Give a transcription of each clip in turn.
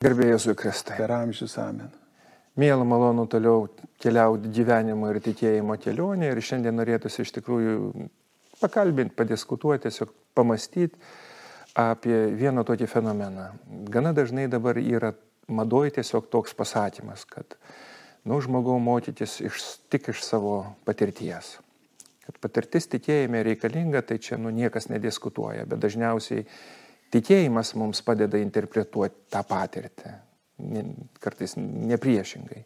Gerbėjai Jėzui Kristai. Per amžius amen. Mėla malonu toliau keliauti gyvenimo ir tikėjimo kelionė ir šiandien norėtųsi iš tikrųjų pakalbinti, padiskutuoti, tiesiog pamastyti apie vieną tokį fenomeną. Gana dažnai dabar yra madoj tiesiog toks pasakymas, kad, nu, žmogau mokytis iš, tik iš savo patirties. Kad patirtis tikėjime reikalinga, tai čia, nu, niekas nediskutuoja, bet dažniausiai tikėjimas mums padeda interpretuoti tą patirtį, kartais nepriešingai.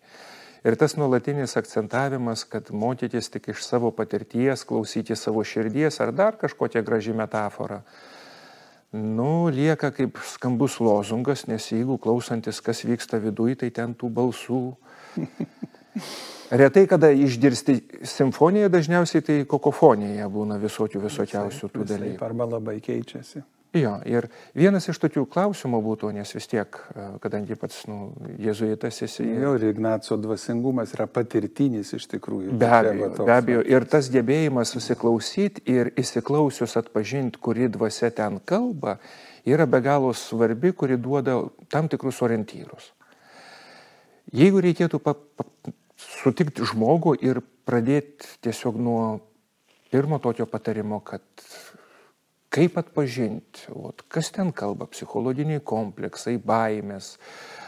Ir tas nuolatinis akcentavimas, kad mokytis tik iš savo patirties, klausyti savo širdies ar dar kažkokią gražią metaforą, nu, lieka kaip skambus lozungas, nes jeigu klausantis, kas vyksta viduje, tai ten tų balsų. Retai, kada išgirsti simfoniją, dažniausiai tai kokofonija būna visokių visokiausių tų dalykų. Arba labai keičiasi. Jo, ir vienas iš tokių klausimų būtų, nes vis tiek, e, kadangi pats nu, jėzuitas esi. Jo, ir Ignaco dvasingumas yra patirtinis iš tikrųjų. Be abejo, be abejo. Ir tas gebėjimas susiklausyti ir įsiklausius atpažinti, kuri dvasia ten kalba, yra be galo svarbi, kuri duoda tam tikrus orientyrus. Jeigu reikėtų pa, pa, sutikti žmogų ir pradėti tiesiog nuo pirmo tokio patarimo, kad Kaip atpažinti, ot, kas ten kalba, psichologiniai kompleksai, baimės,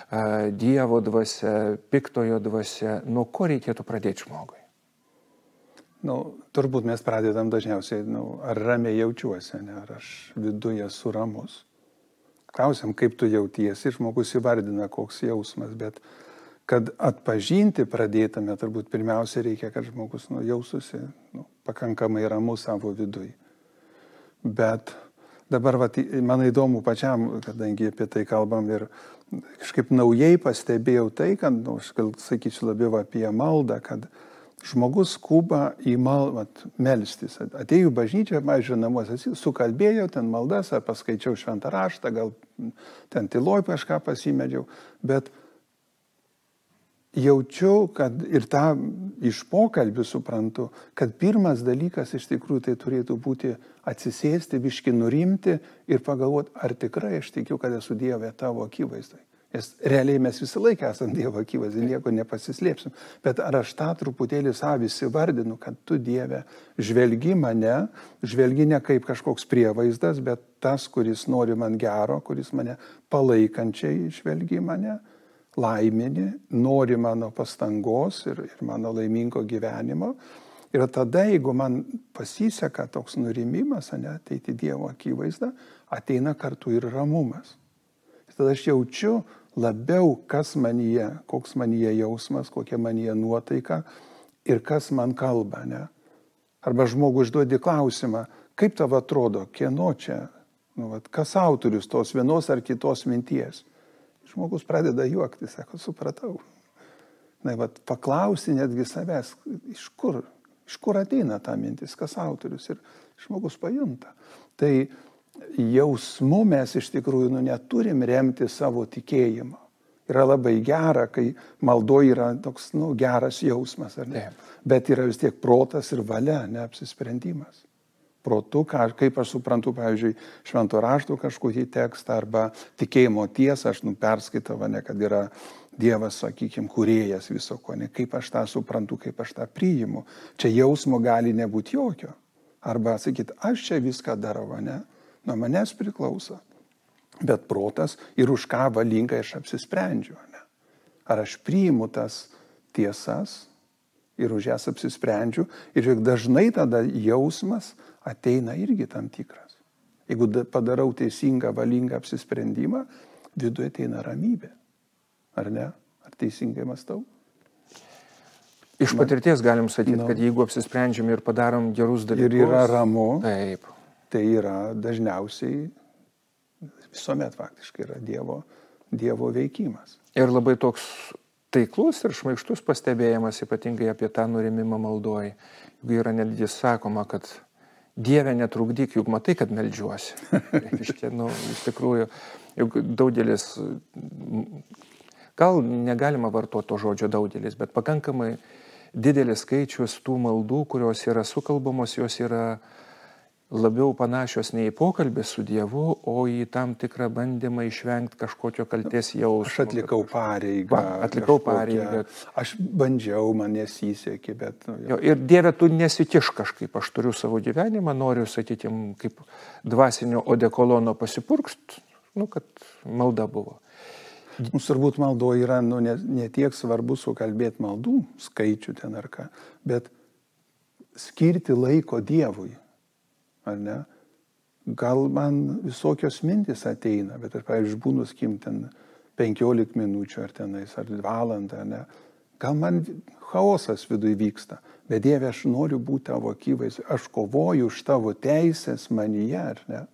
Dievo dvasia, piktojo dvasia, nuo ko reikėtų pradėti žmogui? Nu, turbūt mes pradedam dažniausiai, nu, ar ramiai jaučiuosi, ne, ar aš viduje esu ramus. Klausim, kaip tu jautiesi, žmogus įvardina, koks jausmas, bet kad atpažinti pradėtume, turbūt pirmiausia reikia, kad žmogus nu, jaustųsi nu, pakankamai ramus savo viduje. Bet dabar vat, man įdomu pačiam, kadangi apie tai kalbam ir kažkaip naujai pastebėjau tai, kad, nu, aš gal sakyčiau labiau apie maldą, kad žmogus skuba į maldą, melstis. Atėjau bažnyčią, mažiau namuose, sukalbėjau ten maldas, ar paskaičiau šventą raštą, gal ten tyloj kažką pasimedžiau, bet jaučiu, kad ir tą iš pokalbių suprantu, kad pirmas dalykas iš tikrųjų tai turėtų būti atsisėsti, biški nurimti ir pagalvoti, ar tikrai aš tikiu, kad esu Dieve tavo akivaizdai. Nes realiai mes visą laiką esame Dievo akivaizdai, nieko nepasislėpsim. Bet ar aš tą truputėlį savys įvardinu, kad tu Dieve žvelgi mane, žvelgi ne kaip kažkoks prievaizdas, bet tas, kuris nori man gero, kuris mane palaikančiai žvelgi mane laiminį, nori mano pastangos ir, ir mano laimingo gyvenimo. Ir tada, jeigu man pasiseka toks nurimimas, ne, ateiti Dievo akivaizdą, ateina kartu ir ramumas. Ir tada aš jaučiu labiau, kas manyje, koks manyje jausmas, kokia manyje nuotaika ir kas man kalba. Ne. Arba žmogui užduodi klausimą, kaip tavo atrodo, kieno čia, nu, vat, kas autorius tos vienos ar kitos minties žmogus pradeda juokti, sako, supratau. Na, bet paklausi netgi savęs, iš kur, iš kur ateina ta mintis, kas autorius ir žmogus pajunta. Tai jausmu mes iš tikrųjų nu, neturim remti savo tikėjimą. Yra labai gera, kai maldo yra toks nu, geras jausmas, ar ne? Taip. Bet yra vis tiek protas ir valia, neapsisprendimas protu, ką, kaip aš suprantu, pavyzdžiui, švento rašto kažkokį tekstą arba tikėjimo tiesą, aš nu perskaitau, ne, kad yra Dievas, sakykime, kuriejas viso ko, ne, kaip aš tą suprantu, kaip aš tą priimu. Čia jausmo gali nebūti jokio. Arba sakyti, aš čia viską darau, ne, nuo manęs priklauso. Bet protas ir už ką valingai aš apsisprendžiu. Ne? Ar aš priimu tas tiesas ir už jas apsisprendžiu. Ir dažnai tada jausmas ateina irgi tam tikras. Jeigu padarau teisingą, valingą apsisprendimą, viduje ateina ramybė. Ar ne? Ar teisingai mastau? Iš patirties galim sakyti, no. kad jeigu apsisprendžiam ir padarom gerus dalykus. Ir yra ramu. Taip. Tai yra dažniausiai, visuomet faktiškai yra Dievo, dievo veikimas. Ir labai toks taiklus ir šmaikštus pastebėjimas, ypatingai apie tą nurimimą maldoji. Jeigu yra netgi sakoma, kad Dieve netrukdyk, juk matai, kad melžiuosi. iš, tie, nu, iš tikrųjų, juk daugelis, gal negalima vartoti to žodžio daugelis, bet pakankamai didelis skaičius tų maldų, kurios yra sukalbamos, jos yra labiau panašios ne į pokalbį su Dievu, o į tam tikrą bandymą išvengti kažkokio kalties jausmo. Aš atlikau pareigą. Va, atlikau pareigą. Aš bandžiau, man nesisekė, bet... Nu, jo. Jo, ir Dieve, tu nesikiš kažkaip, aš turiu savo gyvenimą, noriu, sakykime, kaip dvasinio odekolono pasipurkst, nu, kad malda buvo. Mums turbūt maldo yra nu, ne, ne tiek svarbu sukalbėti maldų skaičių ten ar ką, bet skirti laiko Dievui ar ne? Gal man visokios mintis ateina, bet aš, pavyzdžiui, būnu skim ten 15 minučių ar tenais, ar valandą, ne? Gal man chaosas viduje vyksta, bet Dieve, aš noriu būti tavo akivaizdui, aš kovoju už tavo teisės manyje, ar ne?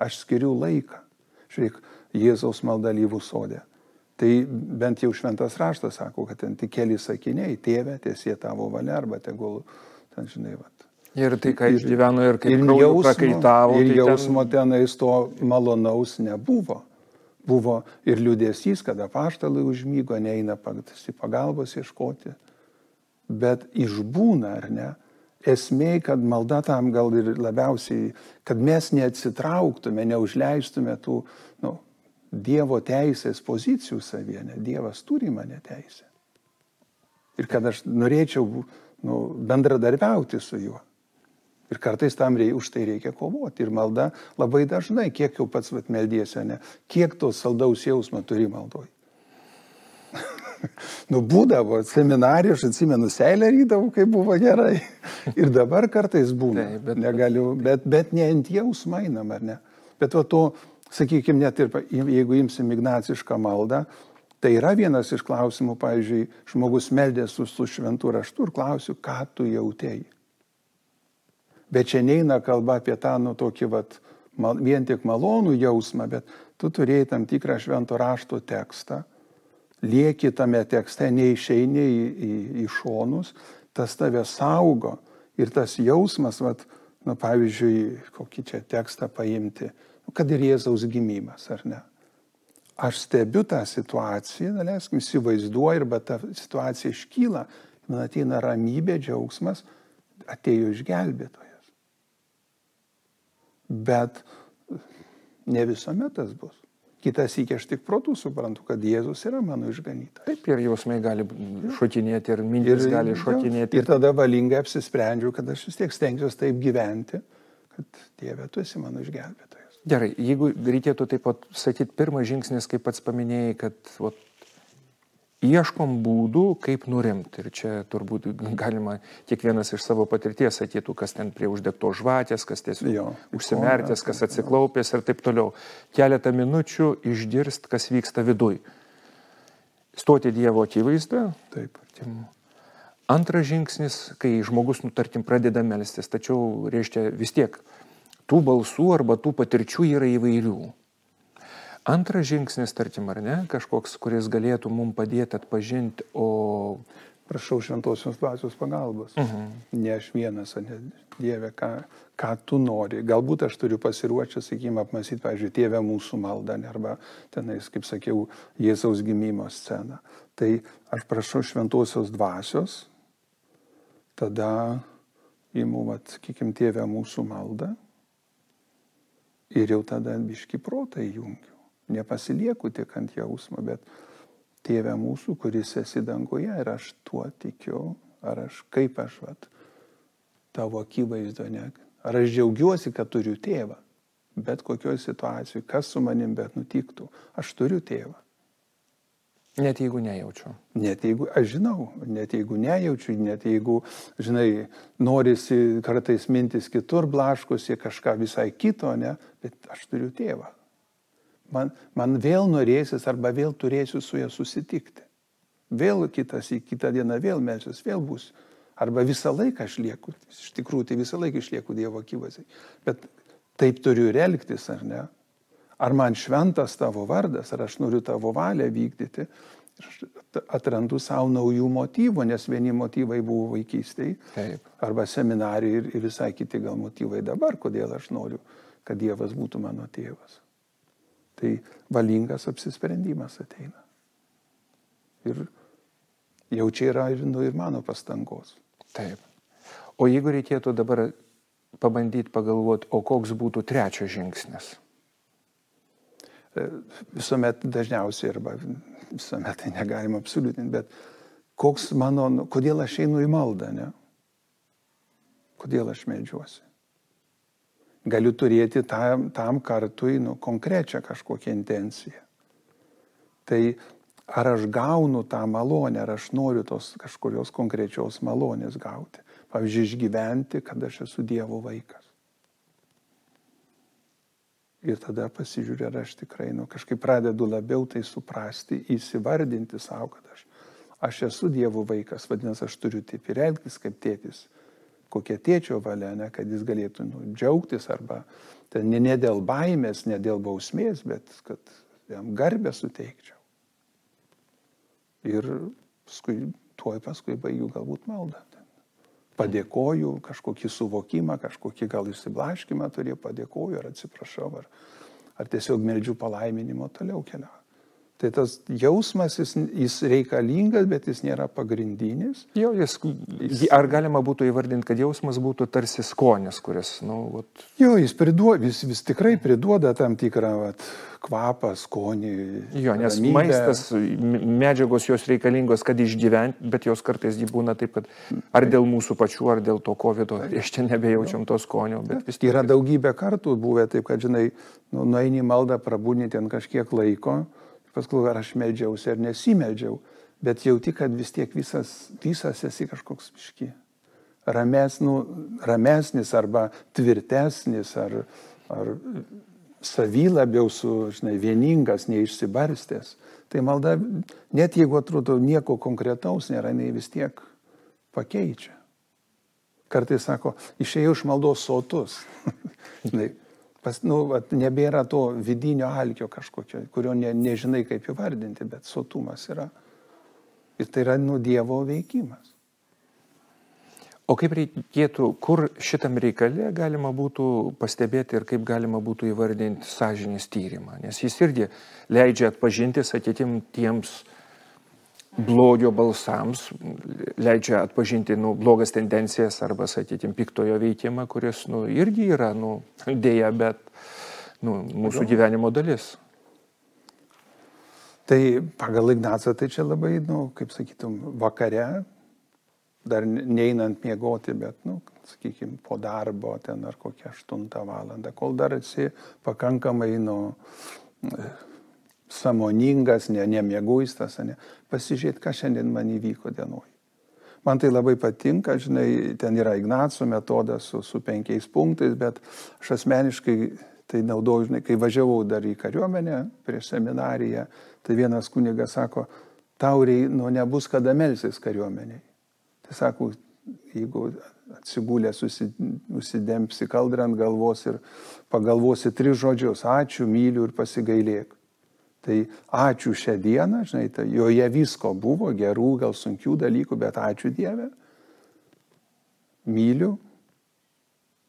Aš skiriu laiką. Žiūrėk, Jėzaus maldalyvų sodė. Tai bent jau šventas raštas sako, kad ten tik keli sakiniai, tėvė, tiesie tavo valia arba tegul, ten žinai, va, Ir tai, ką išgyveno ir kaip ir jausmo, prakaitavo. Ir tai jausmo ten... tenais to malonaus nebuvo. Buvo ir liūdėsys, kada paštalai užmygo, neina pagalbos ieškoti. Bet išbūna, ar ne? Esmė, kad malda tam gal ir labiausiai, kad mes neatsitrauktume, neužleistume tų nu, Dievo teisės pozicijų savienė. Dievas turi mane teisę. Ir kad aš norėčiau nu, bendradarbiauti su juo. Ir kartais tam reikia, už tai reikia kovoti. Ir malda labai dažnai, kiek jau pats vat, meldiesi, ne, kiek to saldaus jausmo turi maldoj. nu, būdavo seminarijų, aš atsimenu, seilę rydavau, kai buvo gerai. Ir dabar kartais būna. Tai, bet, negaliu, bet, bet ne ant jausmą einam, ar ne? Bet va to, sakykime, net ir jeigu imsim ignacišką maldą, tai yra vienas iš klausimų, pavyzdžiui, žmogus meldė su, su šventu raštu ir klausiu, ką tu jautėjai. Bet čia neina kalba apie tą, nu, tokį, vat, mal, vien tik malonų jausmą, bet tu turėjai tam tikrą švento rašto tekstą, lieki tame tekste, neišeini į, į, į šonus, tas tave saugo ir tas jausmas, vat, nu, pavyzdžiui, kokį čia tekstą paimti, nu, kad ir Jėzaus gimimas, ar ne? Aš stebiu tą situaciją, leiskim, įsivaizduoju, arba ta situacija iškyla, man ateina ramybė, džiaugsmas, atėjo išgelbėtojas bet ne visuomet tas bus. Kitas iki aš tik protų suprantu, kad Jėzus yra mano išganytas. Taip, ir jausmai gali šokinėti, ir mintis ir, gali šokinėti. Ir tada valingai apsisprendžiu, kad aš vis tiek stengsiuosi taip gyventi, kad Dieve, tu esi mano išgelbėtojas. Gerai, jeigu reikėtų taip pat sakyti, pirmas žingsnis, kaip pats paminėjai, kad vat, ieškom būdų, kaip nurimti. Ir čia turbūt galima kiekvienas iš savo patirties sakytų, kas ten prie uždegto žvakės, kas tiesiog jo, užsimerkęs, kas atsiklaupęs ir taip toliau. Keletą minučių išgirst, kas vyksta viduj. Stoti Dievo akivaizdą. Taip. Antras žingsnis, kai žmogus, nu, tarkim, pradeda melstis, tačiau, reiškia, vis tiek tų balsų arba tų patirčių yra įvairių. Antras žingsnis, tarkim, ar ne, kažkoks, kuris galėtų mums padėti atpažinti, o... Prašau šventosios dvasios pagalbos. Uh mhm. -huh. Ne aš vienas, o ne Dieve, ką, ką tu nori. Galbūt aš turiu pasiruošęs, sakykime, apmasyti, pavyzdžiui, tėvę mūsų maldą, arba tenais, kaip sakiau, Jėzaus gimimo sceną. Tai aš prašau šventosios dvasios, tada įmu, sakykime, tėvę mūsų maldą ir jau tada biški protą įjungiu nepasilieku tik ant jausmo, bet tėvė mūsų, kuris esi danguje ir aš tuo tikiu, ar aš kaip aš, vat, tavo akivaizdo, ne, ar aš džiaugiuosi, kad turiu tėvą, bet kokioje situacijoje, kas su manim bet nutiktų, aš turiu tėvą. Net jeigu nejaučiu. Net jeigu, aš žinau, net jeigu nejaučiu, net jeigu, žinai, norisi kartais mintis kitur blaškosi kažką visai kito, ne, bet aš turiu tėvą man, man vėl norėsis arba vėl turėsiu su ja susitikti. Vėl kitas į kitą dieną vėl melsiuos, vėl bus. Arba visą laiką aš lieku, iš tikrųjų tai visą laiką išlieku Dievo akivaizdai. Bet taip turiu ir elgtis, ar ne? Ar man šventas tavo vardas, ar aš noriu tavo valią vykdyti. Aš atrandu savo naujų motyvų, nes vieni motyvai buvo vaikystėje, Taip. arba seminarijai ir, ir visai kiti gal motyvai dabar, kodėl aš noriu, kad Dievas būtų mano tėvas. Tai valingas apsisprendimas ateina. Ir jau čia yra ir, nu, ir mano pastangos. Taip. O jeigu reikėtų dabar pabandyti pagalvoti, o koks būtų trečias žingsnis. E, visuomet dažniausiai, arba visuomet tai negalima absoliutinti, bet koks mano, nu, kodėl aš einu į maldą, ne? Kodėl aš medžiuosi? Galiu turėti tam, tam kartui nu, konkrečią kažkokią intenciją. Tai ar aš gaunu tą malonę, ar aš noriu tos kažkurios konkrečios malonės gauti. Pavyzdžiui, išgyventi, kad aš esu Dievo vaikas. Ir tada pasižiūrė, ar aš tikrai, nu, kažkaip pradedu labiau tai suprasti, įsivardinti savo, kad aš, aš esu Dievo vaikas, vadinasi, aš turiu taip ir elgtis kaip tėtis, kokia tėčio valia, ne, kad jis galėtų nu, džiaugtis arba ten, ne, ne dėl baimės, ne dėl bausmės, bet kad jam garbę suteikčiau. Ir paskui, tuoj paskui baigiu galbūt maldą padėkoju, kažkokį suvokimą, kažkokį gal išsiblaškimą turėjau, padėkoju ar atsiprašau, ar, ar tiesiog meldžiu palaiminimo toliau keliauju. Tai tas jausmas, jis, jis reikalingas, bet jis nėra pagrindinis. Jo, jis, jis, ar galima būtų įvardinti, kad jausmas būtų tarsi skonis, kuris, na, nu, vat... Jo, jis, priduoda, jis vis tikrai priduoda tam tikrą vat, kvapą, skonį. Jo, nes ramybę. maistas, medžiagos jos reikalingos, kad išgyventi, bet jos kartais jį būna taip, kad ar dėl mūsų pačių, ar dėl to COVID, iš čia nebejaučiam to skonio. Bet vis yra daugybė kartų buvę taip, kad, žinai, nu, nueini maldą, prabūni ten kažkiek laiko paskui ar aš meldžiausi ar nesimeldžiau, bet jauti, kad vis tiek visas, visas esi kažkoks miški. Rames, nu, ramesnis arba tvirtesnis ar, ar savy labiau su, žinai, vieningas, neišsibarstęs. Tai malda, net jeigu atrodo nieko konkretaus nėra, jinai vis tiek pakeičia. Kartais sako, išėjau iš maldos sotus. pas, nu, vat, nebėra to vidinio alkio kažkokio, kurio ne, nežinai kaip įvardinti, bet sotumas yra. Ir tai yra nu Dievo veikimas. O kaip reikėtų, kur šitam reikale galima būtų pastebėti ir kaip galima būtų įvardinti sąžinės tyrimą? Nes jis irgi leidžia atpažinti, sakytim, tiems blogio balsams, leidžia atpažinti nu, blogas tendencijas arba, sakykime, piktojo veikimą, kuris nu, irgi yra, nu, dėja, bet nu, mūsų gyvenimo dalis. Tai pagal Ignacą tai čia labai, nu, kaip sakytum, vakare, dar neinant miegoti, bet, nu, sakykime, po darbo ten ar kokią 8 valandą, kol dar esi pakankamai, nu, samoningas, ne, nemieguistas, ne, pasižiūrėti, kas šiandien man įvyko dienoj. Man tai labai patinka, žinai, ten yra Ignaco metodas su, su penkiais punktais, bet aš asmeniškai tai naudoju, žinai, kai važiavau dar į kariuomenę prieš seminariją, tai vienas kunigas sako, tauriai, nu nebus kada melsis kariuomeniai. Tai sako, jeigu atsigulę nusidempsi kaldrą ant galvos ir pagalvosi tris žodžius, ačiū, myliu ir pasigailėk. Tai ačiū šią dieną, žinai, tai joje visko buvo, gerų, gal sunkių dalykų, bet ačiū Dieve. Myliu.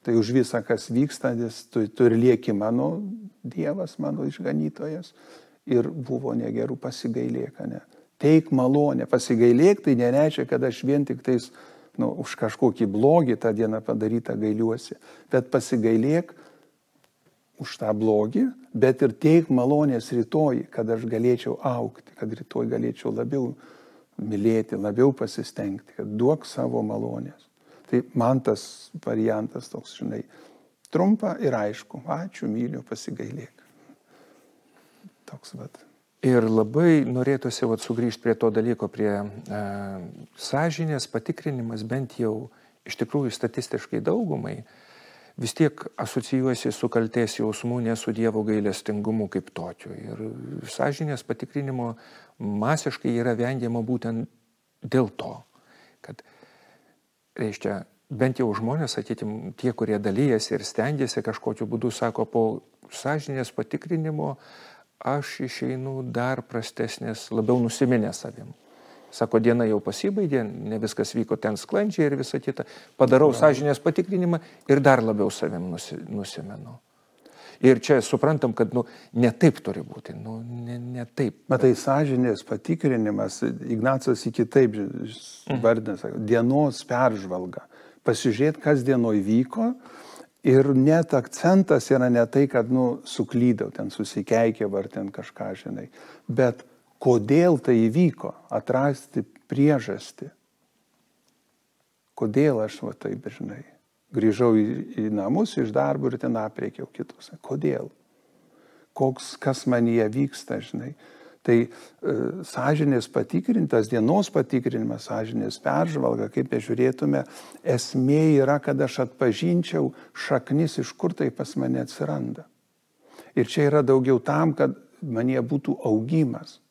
Tai už visą, kas vyksta, tu, tu ir lieki mano Dievas, mano išganytojas. Ir buvo negerų pasigailėk, ne. Teik malonę, pasigailėk, tai nereiškia, kad aš vien tik tais nu, už kažkokį blogį tą dieną padarytą gailiuosi, bet pasigailėk už tą blogį, bet ir teik malonės rytoj, kad aš galėčiau aukti, kad rytoj galėčiau labiau mylėti, labiau pasistengti, kad duok savo malonės. Tai man tas variantas toks, žinai, trumpa ir aišku, ačiū, myliu, pasigailėk. Toks vad. Ir labai norėtųsi vat, sugrįžti prie to dalyko, prie e, sąžinės patikrinimas, bent jau iš tikrųjų statistiškai daugumai, e, vis tiek asocijuosi su kalties jausmu, ne su Dievo gailestingumu kaip tokiu. Ir sąžinės patikrinimo masiškai yra vengiama būtent dėl to, kad, reiškia, bent jau žmonės, sakytim, tie, kurie dalyjasi ir stengiasi kažkokiu būdu, sako, po sąžinės patikrinimo aš išeinu dar prastesnės, labiau nusiminę savim. Sako, diena jau pasibaigė, ne viskas vyko ten sklandžiai ir visa kita. Padarau sąžinės patikrinimą ir dar labiau savim nusi, nusimenu. Ir čia suprantam, kad nu, ne taip turi būti, nu, ne, ne taip. Matai, sąžinės patikrinimas, Ignacas į kitaip vardina, mhm. dienos peržvalga. Pasižiūrėti, kas dienoj vyko Ir net akcentas yra ne tai, kad, nu, suklydau, ten susikeikė ar ten kažką, žinai, bet kodėl tai įvyko, atrasti priežastį. Kodėl aš va taip, žinai, grįžau į, į namus iš darbo ir ten apriekiau kitus. Kodėl? Koks, kas man jie vyksta, žinai. Tai e, sąžinės patikrintas, dienos patikrinimas, sąžinės peržvalga, kaip bežiūrėtume, esmė yra, kad aš atpažinčiau šaknis, iš kur tai pas mane atsiranda. Ir čia yra daugiau tam, kad manie būtų augimas.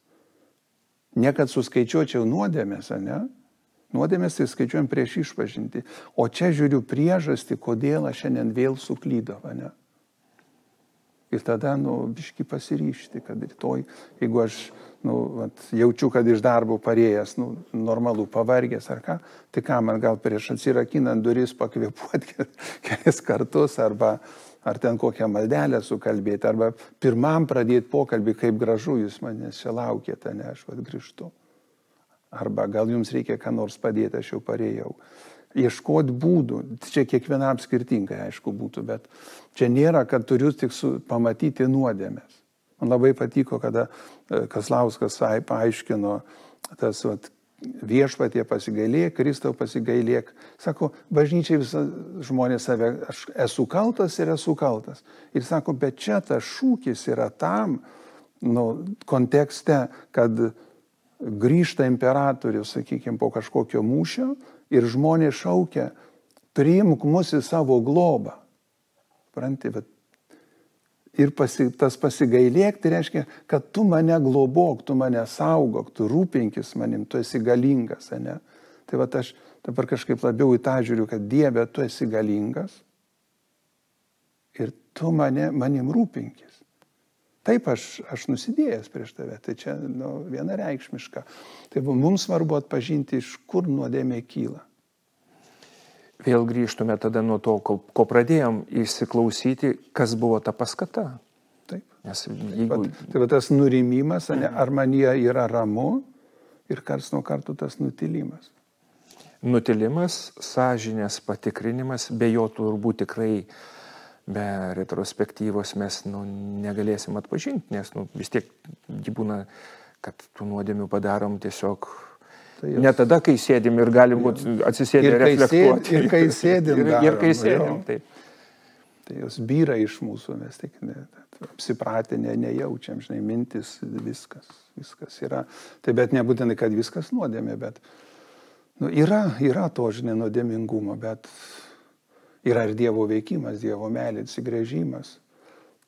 Ne kad suskaičiuočiau nuodėmės, ne? Nuodėmės tai skaičiuojam prieš išpažinti. O čia žiūriu priežastį, kodėl aš šiandien vėl suklydau, ne? Ir tada, nu, biški pasiryšti, kad rytoj, jeigu aš, nu, vat, jaučiu, kad iš darbo parėjęs, nu, normalų, pavargęs ar ką, tai ką man gal prieš atsirakinant duris pakvėpuoti kelis kartus arba ar ten kokią maldelę sukalbėti, arba pirmam pradėti pokalbį, kaip gražu jūs manęs čia laukėte, ne aš vad grįžtu. Arba gal jums reikia ką nors padėti, aš jau parėjau ieškoti būdų. Čia kiekvienam skirtingai, aišku, būtų, bet čia nėra, kad turiu tik su, pamatyti nuodėmės. Man labai patiko, kada e, Kaslauskas paaiškino tas vat, viešpatie pasigailėk, Kristau pasigailėk. Sako, bažnyčiai visą žmonės save, aš esu kaltas ir esu kaltas. Ir sako, bet čia tas šūkis yra tam, nu, kontekste, kad grįžta imperatorius, sakykime, po kažkokio mūšio ir žmonės šaukia, priimk mus į savo globą. Pranti, bet ir pasi, tas pasigailėk, tai reiškia, kad tu mane globok, tu mane saugok, tu rūpinkis manim, tu esi galingas, ne? Tai va aš dabar kažkaip labiau į tą žiūriu, kad Dieve, tu esi galingas ir tu mane, manim rūpinkis. Taip aš, aš nusidėjęs prieš tave, tai čia nu, vienareikšmiška. Tai mums svarbu atpažinti, iš kur nuodėmė kyla. Vėl grįžtume tada nuo to, ko, ko pradėjom įsiklausyti, kas buvo ta paskata. Taip. Nes jeigu... Tai va tas nurimimas, ne, ar man jie yra ramu ir kars nuo karto tas nutilimas. Nutilimas, sąžinės patikrinimas, be jo turbūt tikrai be retrospektyvos mes nu, negalėsim atpažinti, nes nu, vis tiek būna, kad tų nuodėmių padarom tiesiog Tai jos... Ne tada, kai sėdim ir galim būti atsisėdę ir reflektuoti. Ir kai sėdim. ir, ir kai sėdim, taip. Tai jos vyra iš mūsų, mes tik ne, apsipratę ne, nejaučiam, žinai, mintis, viskas, viskas yra. Tai bet nebūtinai, kad viskas nuodėmė, bet nu, yra, yra to, žinai, nuodėmingumo, bet yra ir Dievo veikimas, Dievo meilė, atsigrėžimas.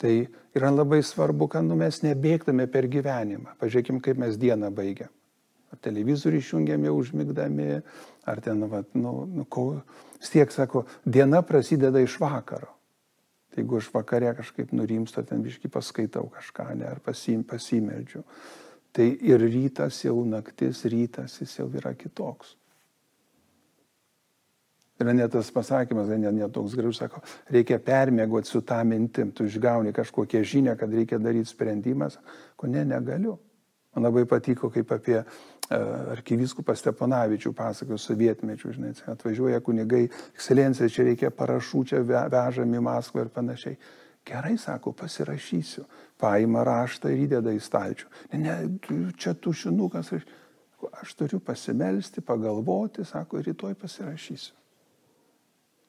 Tai yra labai svarbu, kad nu, mes nebėgtume per gyvenimą. Pažiūrėkime, kaip mes dieną baigiam. Ar televizorių išjungiam jau užmigdami, ar ten, va, nu, nu, ko, tiek sako, diena prasideda iš vakaro. Tai jeigu aš vakare kažkaip nurimstu, ten biškai paskaitau kažką, ne, ar pasim, pasimeldžiu. Tai ir rytas jau naktis, rytas jis jau yra kitoks. Yra net tas pasakymas, net, net toks gražus, sako, reikia permėgoti su tą mintim, tu išgauni kažkokią žinią, kad reikia daryti sprendimas, ko ne, negaliu. Man labai patiko, kaip apie uh, arkiviskupą Steponavičių pasakojo sovietmečių, žinai, atvažiuoja kunigai, ekscelencija, čia reikia parašų, čia vežami į Maskvą ir panašiai. Gerai, sako, pasirašysiu. Paima raštą ir įdeda į stalčių. Ne, ne, čia tušinukas. Aš turiu pasimelsti, pagalvoti, sako, rytoj pasirašysiu.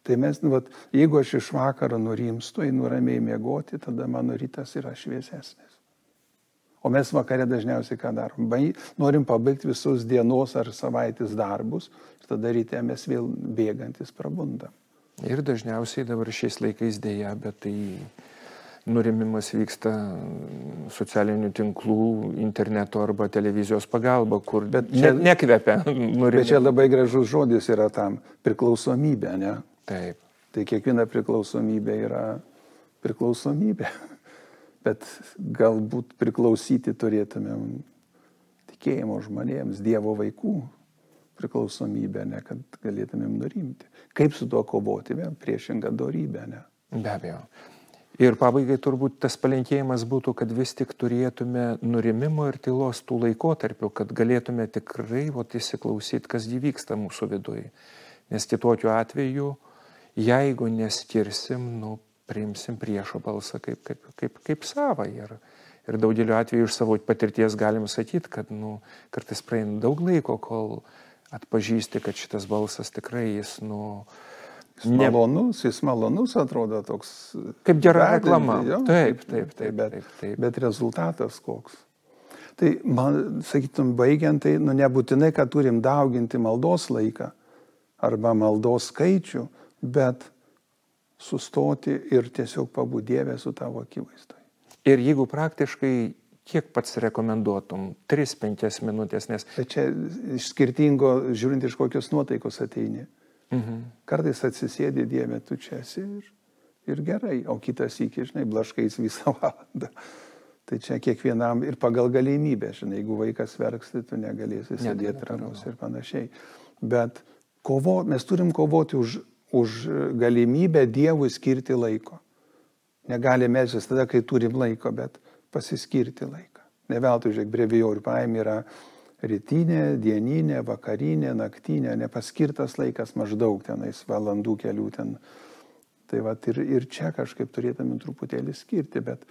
Tai mes, nu, vat, jeigu aš iš vakaro nurimstu, einu ramiai miegoti, tada mano rytas yra šviesesnis. O mes vakare dažniausiai ką darom? Norim pabaigti visus dienos ar savaitės darbus ir tada ryte mes vėl bėgantis prabundam. Ir dažniausiai dabar šiais laikais dėja, bet tai nurimimas vyksta socialinių tinklų, interneto arba televizijos pagalba, kur bet čia, ne, nekvepia. Nurimimas. Bet čia labai gražus žodis yra tam - priklausomybė, ne? Taip. Tai kiekviena priklausomybė yra priklausomybė. Bet galbūt priklausyti turėtumėm tikėjimo žmonėms, Dievo vaikų priklausomybę, ne, kad galėtumėm nurimti. Kaip su tuo kovoti, vėl priešinga darybė, ne? Be abejo. Ir pabaigai turbūt tas palinkėjimas būtų, kad vis tik turėtume nurimimo ir tylos tų laikotarpių, kad galėtume tikrai vot, įsiklausyti, kas įvyksta mūsų viduje. Nes kitokiu atveju jeigu neskirsim, nu, priimsim priešo balsą kaip, kaip, kaip, kaip savą. Ir, ir daugeliu atveju iš savo patirties galim sakyti, kad nu, kartais praeina daug laiko, kol atpažįsti, kad šitas balsas tikrai jis, nu, Jis ne... malonus, jis malonus atrodo toks. Kaip gera reklama. Jo, taip, taip, taip, bet, taip, taip. Bet rezultatas koks. Tai, man, sakytum, baigiant, tai nu, nebūtinai, kad turim dauginti maldos laiką arba maldos skaičių, bet sustoti ir tiesiog pabudėvę su tavo akivaizdai. Ir jeigu praktiškai, kiek pats rekomenduotum? 3-5 minutės, nes... Bet čia iš skirtingo, žiūrint iš kokios nuotaikos ateini. Mhm. Kartais atsisėdi Dieve, tu čia esi ir, ir gerai, o kitas iki, žinai, blaškais visą valandą. Tai čia kiekvienam ir pagal galimybę, žinai, jeigu vaikas verks, tai tu negalėsi sėdėti ramus ir panašiai. Bet kovo, mes turim kovoti už už galimybę Dievui skirti laiko. Negali melsis tada, kai turim laiko, bet pasiskirti laiką. Ne veltui, žiūrėk, brevijorių paėmė yra rytinė, dieninė, vakarinė, naktinė, nepaskirtas laikas maždaug tenais valandų kelių ten. Tai va ir, ir čia kažkaip turėtume truputėlį skirti, bet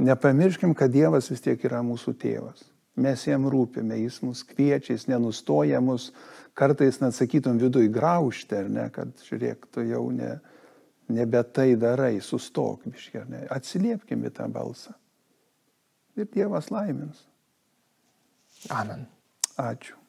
nepamirškim, kad Dievas vis tiek yra mūsų tėvas. Mes jam rūpime, jis mus kviečia, jis nenustoja mus kartais net sakytum viduj graužti, ar ne, kad žiūrėk, tu jau ne, nebe tai darai, sustok biškiai, ar ne, atsiliepkim į tą balsą. Ir Dievas laimins. Amen. Ačiū.